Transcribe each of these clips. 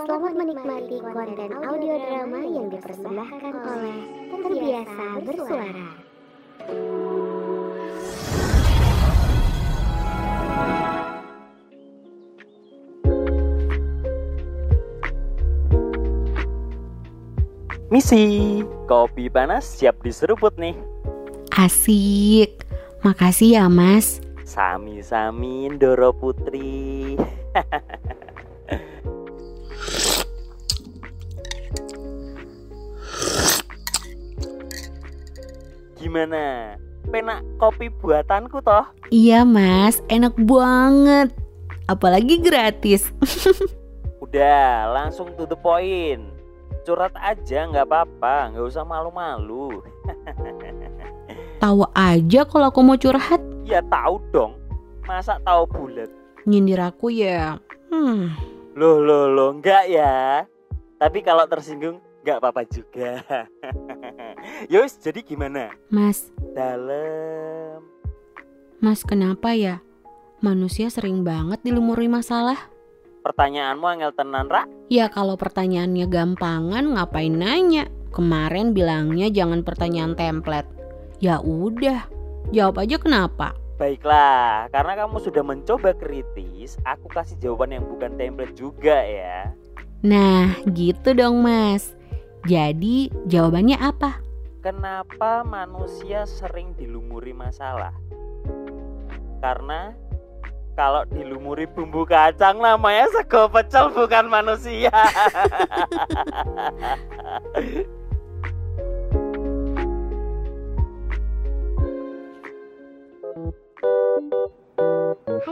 Selamat menikmati konten audio drama yang dipersembahkan oleh Terbiasa Bersuara. Misi, kopi panas siap diseruput nih. Asik. Makasih ya, Mas. Sami-sami Ndoro Putri. Gimana? Penak kopi buatanku toh? Iya, Mas. Enak banget. Apalagi gratis. Udah, langsung to the point. Curhat aja nggak apa-apa, nggak usah malu-malu. Tahu aja kalau aku mau curhat. Ya tahu dong. Masa tahu bulat? Nyindir aku ya. Hmm. Loh, loh, loh, enggak ya. Tapi kalau tersinggung, enggak apa-apa juga. Yus, jadi gimana? Mas, Dalam. Mas kenapa ya? Manusia sering banget dilumuri masalah. Pertanyaanmu angel tenan, Ra? Ya kalau pertanyaannya gampangan ngapain nanya? Kemarin bilangnya jangan pertanyaan template. Ya udah, jawab aja kenapa? Baiklah, karena kamu sudah mencoba kritis, aku kasih jawaban yang bukan template juga ya. Nah, gitu dong Mas. Jadi, jawabannya apa? Kenapa manusia sering dilumuri masalah? Karena kalau dilumuri bumbu kacang namanya sego pecel bukan manusia.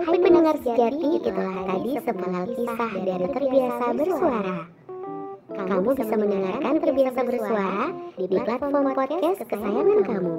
Hai pendengar sejati, itulah tadi sepenggal kisah dari Terbiasa Bersuara. Kamu bisa mendengarkan Terbiasa Bersuara di platform podcast kesayangan kamu.